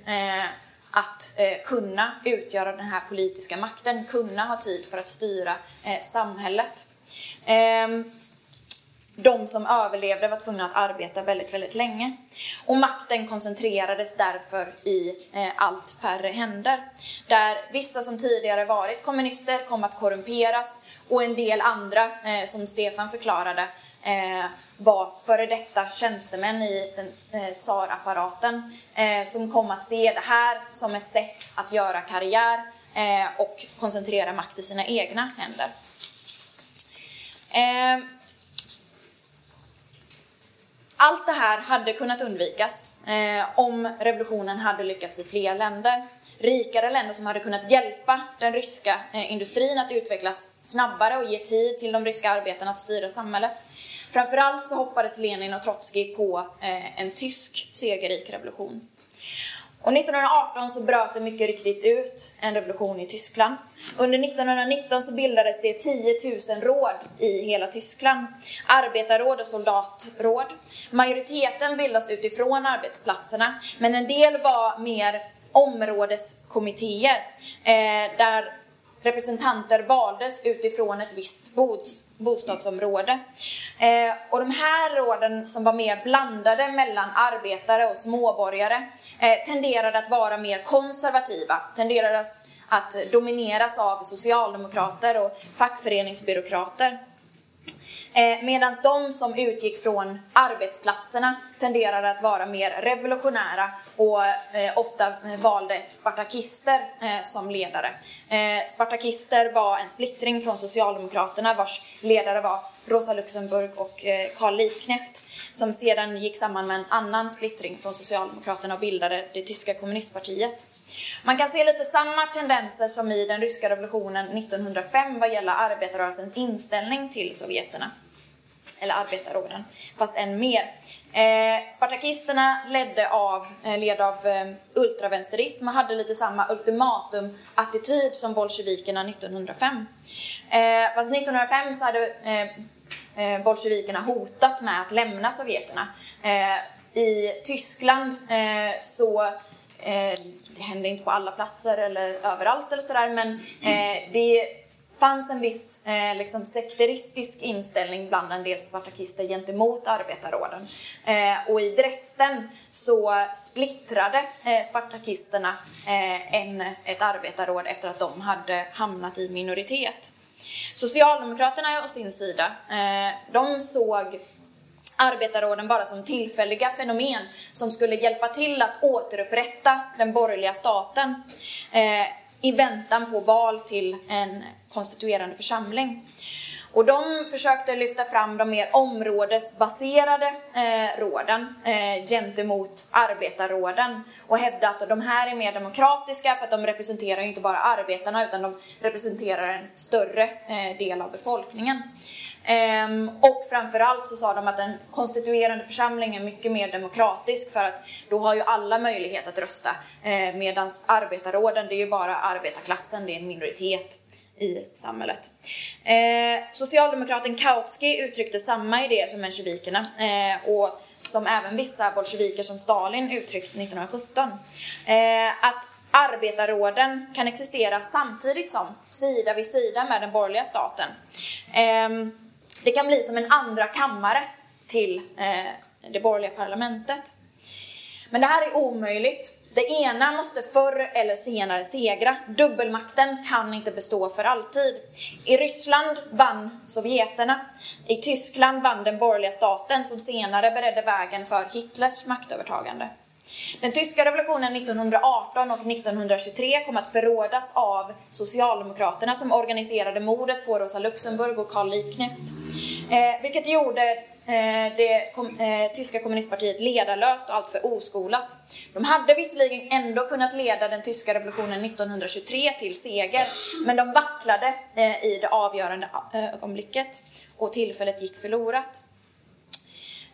att eh, kunna utgöra den här politiska makten, kunna ha tid för att styra eh, samhället. Eh, de som överlevde var tvungna att arbeta väldigt, väldigt länge. Och makten koncentrerades därför i eh, allt färre händer. Där vissa som tidigare varit kommunister kom att korrumperas och en del andra, eh, som Stefan förklarade, eh, var före detta tjänstemän i den, eh, tsarapparaten eh, som kom att se det här som ett sätt att göra karriär eh, och koncentrera makt i sina egna händer. Eh, allt det här hade kunnat undvikas eh, om revolutionen hade lyckats i fler länder. Rikare länder som hade kunnat hjälpa den ryska eh, industrin att utvecklas snabbare och ge tid till de ryska arbetarna att styra samhället. Framförallt så hoppades Lenin och Trotskij på eh, en tysk segerrik revolution. Och 1918 så bröt det mycket riktigt ut en revolution i Tyskland. Under 1919 så bildades det 10 000 råd i hela Tyskland. Arbetarråd och soldatråd. Majoriteten bildas utifrån arbetsplatserna, men en del var mer områdeskommittéer eh, där representanter valdes utifrån ett visst bostadsområde. Eh, och de här råden som var mer blandade mellan arbetare och småborgare eh, tenderade att vara mer konservativa, tenderade att domineras av socialdemokrater och fackföreningsbyråkrater. Eh, Medan de som utgick från arbetsplatserna tenderade att vara mer revolutionära och eh, ofta eh, valde spartakister eh, som ledare. Eh, spartakister var en splittring från Socialdemokraterna vars ledare var Rosa Luxemburg och eh, Karl Liebknecht som sedan gick samman med en annan splittring från Socialdemokraterna och bildade det tyska kommunistpartiet. Man kan se lite samma tendenser som i den ryska revolutionen 1905 vad gäller arbetarrörelsens inställning till sovjeterna. Eller arbetarråden, fast än mer. Eh, spartakisterna ledde av, eh, led av eh, ultravänsterism och hade lite samma ultimatum-attityd som bolsjevikerna 1905. Eh, fast 1905 så hade eh, eh, bolsjevikerna hotat med att lämna sovjeterna. Eh, I Tyskland eh, så eh, det hände inte på alla platser eller överallt eller sådär men eh, det fanns en viss eh, liksom sekteristisk inställning bland en del svartakister gentemot arbetarråden. Eh, och i Dresden så splittrade eh, spartakisterna eh, en, ett arbetarråd efter att de hade hamnat i minoritet. Socialdemokraterna å sin sida, eh, de såg arbetarråden bara som tillfälliga fenomen som skulle hjälpa till att återupprätta den borgerliga staten eh, i väntan på val till en konstituerande församling. Och de försökte lyfta fram de mer områdesbaserade eh, råden eh, gentemot arbetarråden och hävda att de här är mer demokratiska för att de representerar inte bara arbetarna utan de representerar en större eh, del av befolkningen. Ehm, och framförallt så sa de att den konstituerande församlingen är mycket mer demokratisk för att då har ju alla möjlighet att rösta. Eh, Medan arbetarråden, det är ju bara arbetarklassen, det är en minoritet i samhället. Eh, socialdemokraten Kautsky uttryckte samma idé som mensjevikerna eh, och som även vissa bolsjeviker som Stalin uttryckte 1917. Eh, att arbetarråden kan existera samtidigt som, sida vid sida med den borgerliga staten. Ehm, det kan bli som en andra kammare till eh, det borgerliga parlamentet. Men det här är omöjligt. Det ena måste förr eller senare segra. Dubbelmakten kan inte bestå för alltid. I Ryssland vann sovjeterna. I Tyskland vann den borgerliga staten som senare beredde vägen för Hitlers maktövertagande. Den tyska revolutionen 1918 och 1923 kom att förrådas av Socialdemokraterna som organiserade mordet på Rosa Luxemburg och Karl Liebknecht. Eh, vilket gjorde eh, det kom, eh, tyska kommunistpartiet ledarlöst och alltför oskolat. De hade visserligen ändå kunnat leda den tyska revolutionen 1923 till seger, men de vacklade eh, i det avgörande eh, ögonblicket och tillfället gick förlorat.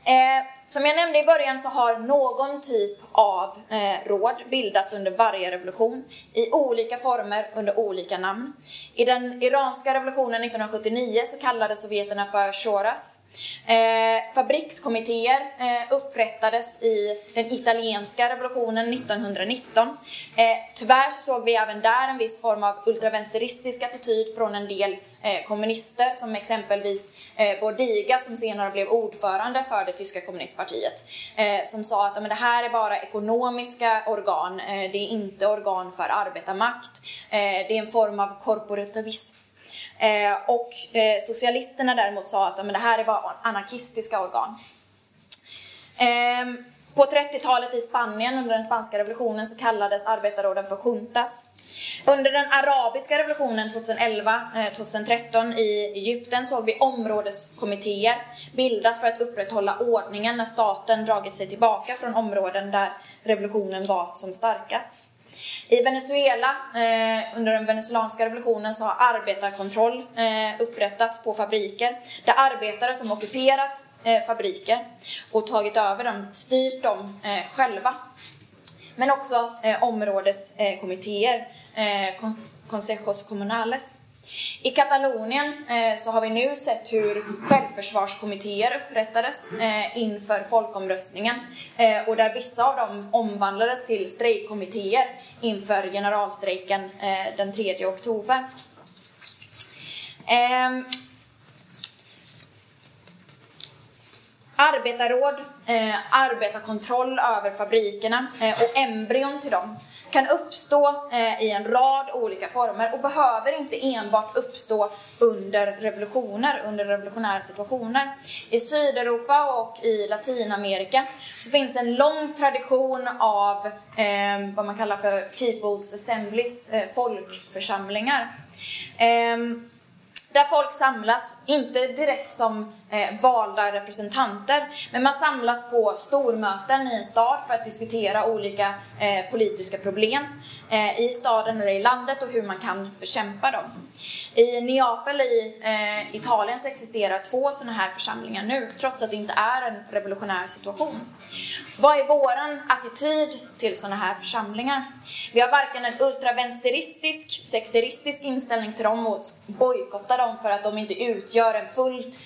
Eh, som jag nämnde i början så har någon typ av eh, råd bildats under varje revolution i olika former under olika namn. I den iranska revolutionen 1979 så kallades sovjeterna för shoras. Eh, fabrikskommittéer eh, upprättades i den italienska revolutionen 1919. Eh, tyvärr så såg vi även där en viss form av ultravänsteristisk attityd från en del Eh, kommunister som exempelvis eh, Bordiga som senare blev ordförande för det tyska kommunistpartiet eh, som sa att men det här är bara ekonomiska organ, det är inte organ för arbetarmakt, det är en form av korporativism. Och socialisterna däremot sa att men det här är bara anarkistiska organ. Ehm, på 30-talet i Spanien under den spanska revolutionen så kallades arbetarråden för juntas. Under den arabiska revolutionen 2011-2013 eh, i Egypten såg vi områdeskommittéer bildas för att upprätthålla ordningen när staten dragit sig tillbaka från områden där revolutionen var som starkast. I Venezuela, eh, under den venezuelanska revolutionen, så har arbetarkontroll eh, upprättats på fabriker där arbetare som ockuperat fabriker och tagit över dem, styrt dem själva. Men också eh, områdeskommittéer, eh, consejos comunales. I Katalonien eh, så har vi nu sett hur självförsvarskommittéer upprättades eh, inför folkomröstningen eh, och där vissa av dem omvandlades till strejkkommittéer inför generalstrejken eh, den 3 oktober. Ehm, arbetarråd eh, arbetarkontroll över fabrikerna eh, och embryon till dem kan uppstå eh, i en rad olika former och behöver inte enbart uppstå under revolutioner, under revolutionära situationer. I Sydeuropa och i Latinamerika så finns en lång tradition av eh, vad man kallar för People's Assemblies, eh, folkförsamlingar. Eh, där folk samlas, inte direkt som eh, valda representanter, men man samlas på stormöten i en stad för att diskutera olika eh, politiska problem eh, i staden eller i landet och hur man kan bekämpa dem. I Neapel i eh, Italien så existerar två sådana här församlingar nu, trots att det inte är en revolutionär situation. Vad är våran attityd till sådana här församlingar? Vi har varken en ultravänsteristisk, sekteristisk inställning till dem och bojkottar dem för att de inte utgör en fullt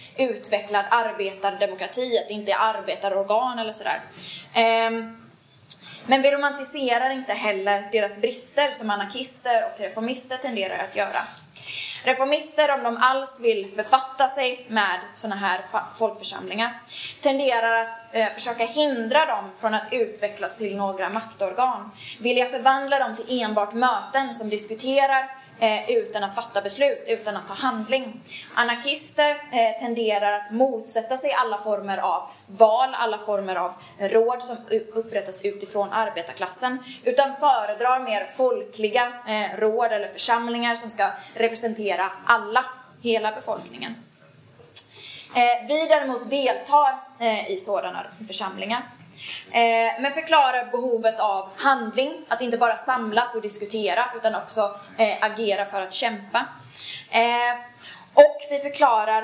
utvecklad arbetardemokrati, att det inte är arbetarorgan eller sådär. Ehm, men vi romantiserar inte heller deras brister som anarkister och reformister tenderar att göra. Reformister, om de alls vill befatta sig med sådana här folkförsamlingar, tenderar att eh, försöka hindra dem från att utvecklas till några maktorgan. Vilja förvandla dem till enbart möten som diskuterar eh, utan att fatta beslut, utan att ta handling. Anarkister eh, tenderar att motsätta sig alla former av val, alla former av råd som upprättas utifrån arbetarklassen, utan föredrar mer folkliga eh, råd eller församlingar som ska representera alla, hela befolkningen. Eh, vi däremot deltar eh, i sådana församlingar. Eh, men förklarar behovet av handling, att inte bara samlas och diskutera utan också eh, agera för att kämpa. Eh, och vi förklarar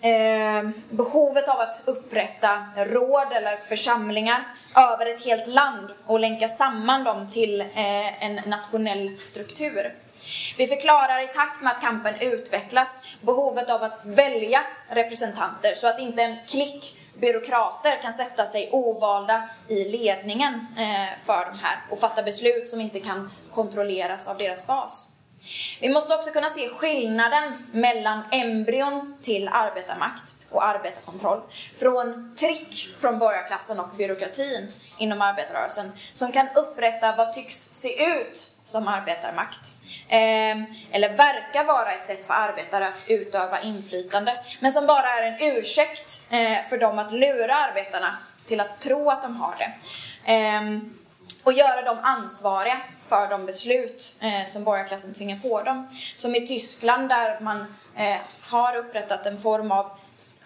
eh, behovet av att upprätta råd eller församlingar över ett helt land och länka samman dem till eh, en nationell struktur. Vi förklarar i takt med att kampen utvecklas behovet av att välja representanter så att inte en klick byråkrater kan sätta sig ovalda i ledningen eh, för de här och fatta beslut som inte kan kontrolleras av deras bas. Vi måste också kunna se skillnaden mellan embryon till arbetarmakt och arbetarkontroll. Från trick från borgarklassen och byråkratin inom arbetarrörelsen som kan upprätta vad tycks se ut som arbetarmakt Ehm, eller verkar vara ett sätt för arbetare att utöva inflytande, men som bara är en ursäkt eh, för dem att lura arbetarna till att tro att de har det. Ehm, och göra dem ansvariga för de beslut eh, som borgarklassen tvingar på dem. Som i Tyskland där man eh, har upprättat en form av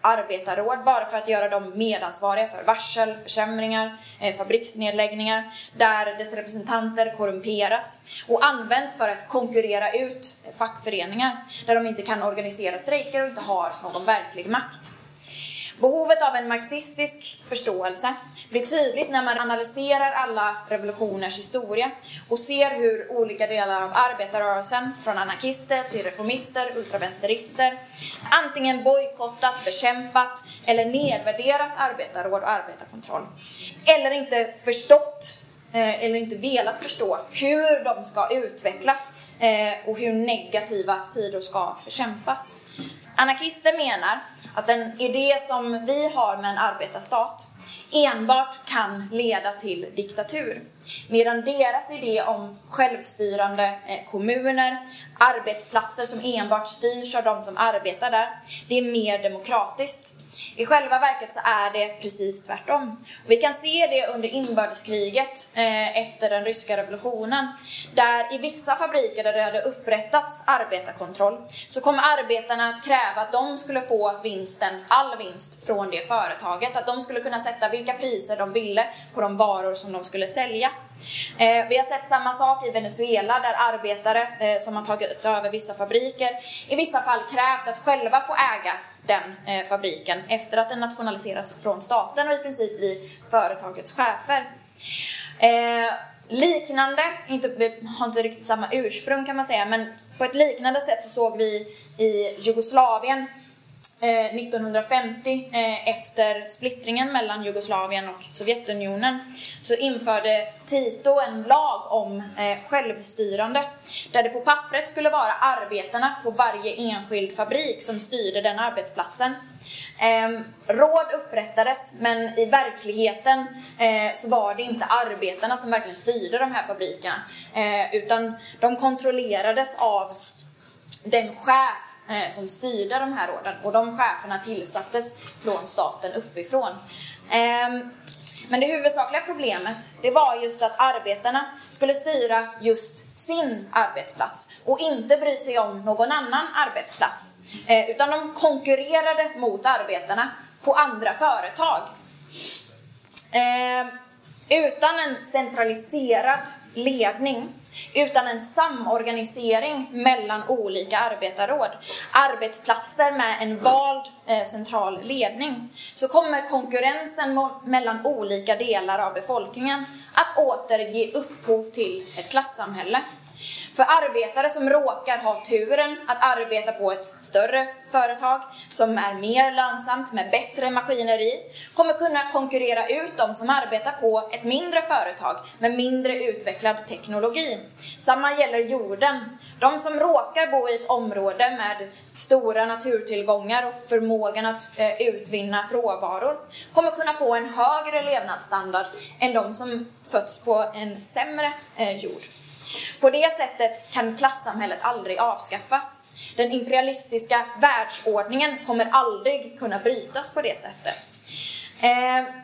arbetarråd bara för att göra dem medansvariga för varsel, försämringar, eh, fabriksnedläggningar där dess representanter korrumperas och används för att konkurrera ut fackföreningar där de inte kan organisera strejker och inte har någon verklig makt. Behovet av en marxistisk förståelse blir tydligt när man analyserar alla revolutioners historia och ser hur olika delar av arbetarrörelsen, från anarkister till reformister, ultravänsterister antingen bojkottat, bekämpat eller nedvärderat arbetarråd och arbetarkontroll. Eller inte förstått eh, eller inte velat förstå hur de ska utvecklas eh, och hur negativa sidor ska bekämpas. Anarkister menar att den idé som vi har med en arbetarstat enbart kan leda till diktatur. Medan deras idé om självstyrande eh, kommuner, arbetsplatser som enbart styrs av de som arbetar där, det är mer demokratiskt. I själva verket så är det precis tvärtom. Vi kan se det under inbördeskriget eh, efter den ryska revolutionen. Där i vissa fabriker där det hade upprättats arbetarkontroll så kom arbetarna att kräva att de skulle få vinsten, all vinst, från det företaget. Att de skulle kunna sätta vilka priser de ville på de varor som de skulle sälja. Eh, vi har sett samma sak i Venezuela där arbetare eh, som har tagit över vissa fabriker i vissa fall krävt att själva få äga den eh, fabriken efter att den nationaliserats från staten och i princip blir företagets chefer. Eh, liknande, inte, har inte riktigt samma ursprung kan man säga, men på ett liknande sätt så såg vi i Jugoslavien eh, 1950 eh, efter splittringen mellan Jugoslavien och Sovjetunionen så införde Tito en lag om eh, självstyrande där det på pappret skulle vara arbetarna på varje enskild fabrik som styrde den arbetsplatsen. Eh, råd upprättades men i verkligheten eh, så var det inte arbetarna som verkligen styrde de här fabrikerna eh, utan de kontrollerades av den chef eh, som styrde de här råden och de cheferna tillsattes från staten uppifrån. Ehm, men det huvudsakliga problemet det var just att arbetarna skulle styra just sin arbetsplats och inte bry sig om någon annan arbetsplats. Eh, utan de konkurrerade mot arbetarna på andra företag. Eh, utan en centraliserad ledning utan en samorganisering mellan olika arbetarråd, arbetsplatser med en vald eh, central ledning, så kommer konkurrensen mellan olika delar av befolkningen att åter ge upphov till ett klassamhälle. För arbetare som råkar ha turen att arbeta på ett större företag som är mer lönsamt med bättre maskineri kommer kunna konkurrera ut de som arbetar på ett mindre företag med mindre utvecklad teknologi. Samma gäller jorden. De som råkar bo i ett område med stora naturtillgångar och förmågan att eh, utvinna råvaror kommer kunna få en högre levnadsstandard än de som fötts på en sämre eh, jord. På det sättet kan klassamhället aldrig avskaffas. Den imperialistiska världsordningen kommer aldrig kunna brytas på det sättet. Eh,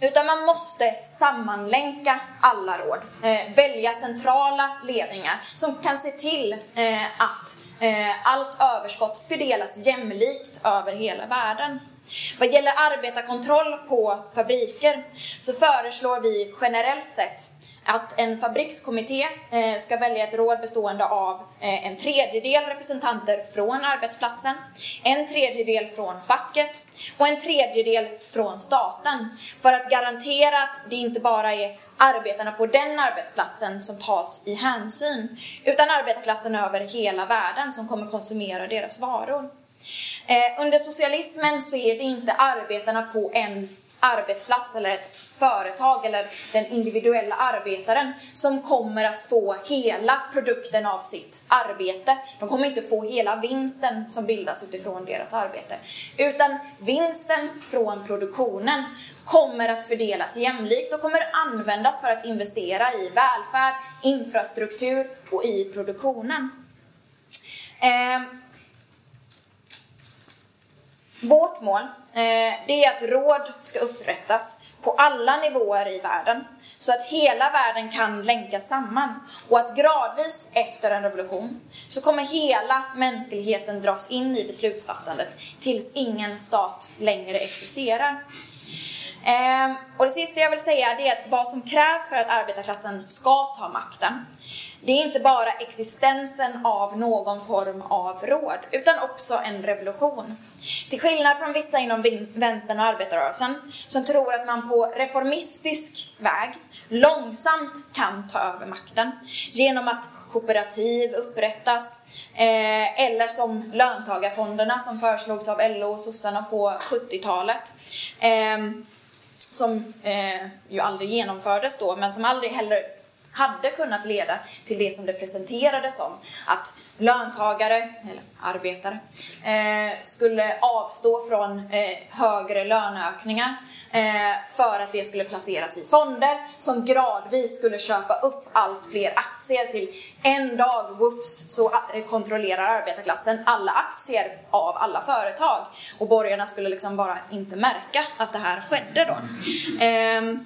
utan man måste sammanlänka alla råd, eh, välja centrala ledningar som kan se till eh, att eh, allt överskott fördelas jämlikt över hela världen. Vad gäller arbetarkontroll på fabriker så föreslår vi generellt sett att en fabrikskommitté eh, ska välja ett råd bestående av eh, en tredjedel representanter från arbetsplatsen, en tredjedel från facket och en tredjedel från staten för att garantera att det inte bara är arbetarna på den arbetsplatsen som tas i hänsyn utan arbetarklassen över hela världen som kommer konsumera deras varor. Eh, under socialismen så är det inte arbetarna på en arbetsplats eller ett företag eller den individuella arbetaren som kommer att få hela produkten av sitt arbete. De kommer inte få hela vinsten som bildas utifrån deras arbete. Utan vinsten från produktionen kommer att fördelas jämlikt och kommer användas för att investera i välfärd, infrastruktur och i produktionen. Eh, vårt mål Eh, det är att råd ska upprättas på alla nivåer i världen så att hela världen kan länkas samman och att gradvis efter en revolution så kommer hela mänskligheten dras in i beslutsfattandet tills ingen stat längre existerar. Eh, och det sista jag vill säga är att vad som krävs för att arbetarklassen ska ta makten det är inte bara existensen av någon form av råd, utan också en revolution. Till skillnad från vissa inom vänstern och arbetarrörelsen som tror att man på reformistisk väg långsamt kan ta över makten genom att kooperativ upprättas eh, eller som löntagarfonderna som föreslogs av LO och sossarna på 70-talet. Eh, som eh, ju aldrig genomfördes då, men som aldrig heller hade kunnat leda till det som det presenterades som. Att löntagare, eller arbetare, eh, skulle avstå från eh, högre löneökningar eh, för att det skulle placeras i fonder som gradvis skulle köpa upp allt fler aktier till en dag, whoops, så eh, kontrollerar arbetarklassen alla aktier av alla företag. Och borgarna skulle liksom bara inte märka att det här skedde då. Ehm,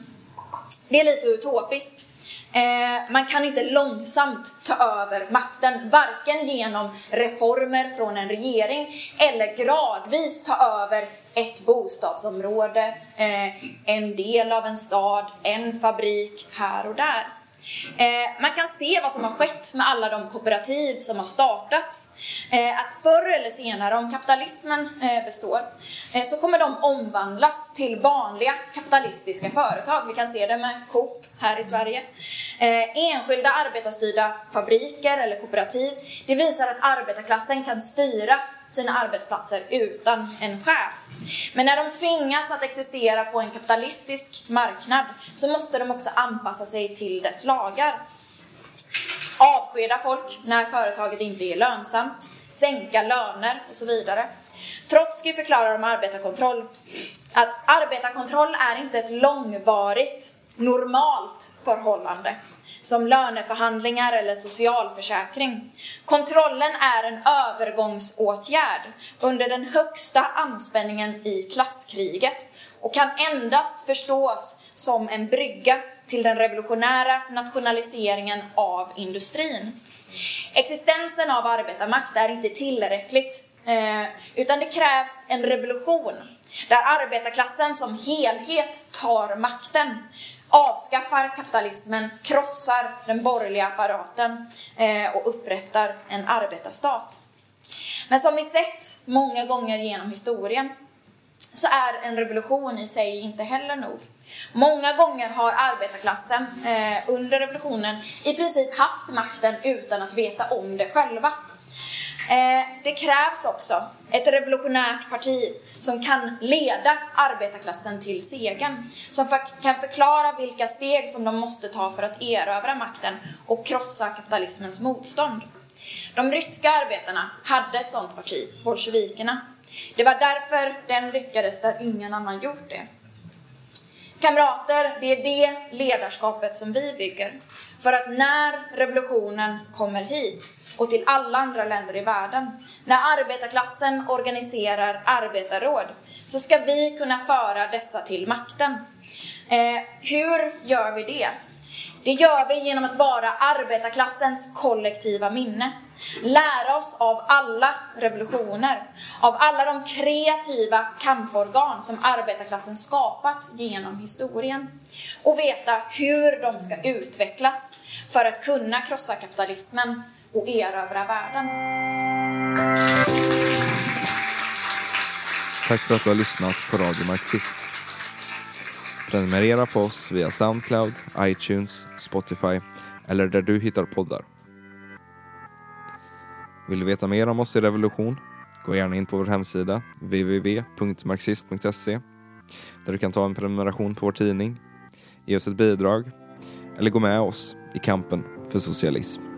det är lite utopiskt. Eh, man kan inte långsamt ta över makten, varken genom reformer från en regering eller gradvis ta över ett bostadsområde, eh, en del av en stad, en fabrik här och där. Eh, man kan se vad som har skett med alla de kooperativ som har startats. Eh, att förr eller senare, om kapitalismen eh, består, eh, så kommer de omvandlas till vanliga kapitalistiska företag. Vi kan se det med Coop här i Sverige. Eh, enskilda arbetarstyrda fabriker eller kooperativ. Det visar att arbetarklassen kan styra sina arbetsplatser utan en chef. Men när de tvingas att existera på en kapitalistisk marknad så måste de också anpassa sig till dess lagar. Avskeda folk när företaget inte är lönsamt, sänka löner och så vidare. Trotsky förklarar om arbetarkontroll att arbetarkontroll är inte ett långvarigt, normalt förhållande som löneförhandlingar eller socialförsäkring. Kontrollen är en övergångsåtgärd under den högsta anspänningen i klasskriget och kan endast förstås som en brygga till den revolutionära nationaliseringen av industrin. Existensen av arbetarmakt är inte tillräckligt, eh, utan det krävs en revolution där arbetarklassen som helhet tar makten avskaffar kapitalismen, krossar den borgerliga apparaten eh, och upprättar en arbetarstat. Men som vi sett många gånger genom historien så är en revolution i sig inte heller nog. Många gånger har arbetarklassen eh, under revolutionen i princip haft makten utan att veta om det själva. Eh, det krävs också ett revolutionärt parti som kan leda arbetarklassen till segern. Som kan förklara vilka steg som de måste ta för att erövra makten och krossa kapitalismens motstånd. De ryska arbetarna hade ett sådant parti, bolsjevikerna. Det var därför den lyckades där ingen annan gjort det. Kamrater, det är det ledarskapet som vi bygger. För att när revolutionen kommer hit och till alla andra länder i världen. När arbetarklassen organiserar arbetarråd så ska vi kunna föra dessa till makten. Eh, hur gör vi det? Det gör vi genom att vara arbetarklassens kollektiva minne. Lära oss av alla revolutioner, av alla de kreativa kamporgan som arbetarklassen skapat genom historien. Och veta hur de ska utvecklas för att kunna krossa kapitalismen och erövra världen. Tack för att du har lyssnat på Radio Marxist. Prenumerera på oss via Soundcloud, iTunes, Spotify eller där du hittar poddar. Vill du veta mer om oss i Revolution? Gå gärna in på vår hemsida www.marxist.se där du kan ta en prenumeration på vår tidning, ge oss ett bidrag eller gå med oss i kampen för socialism.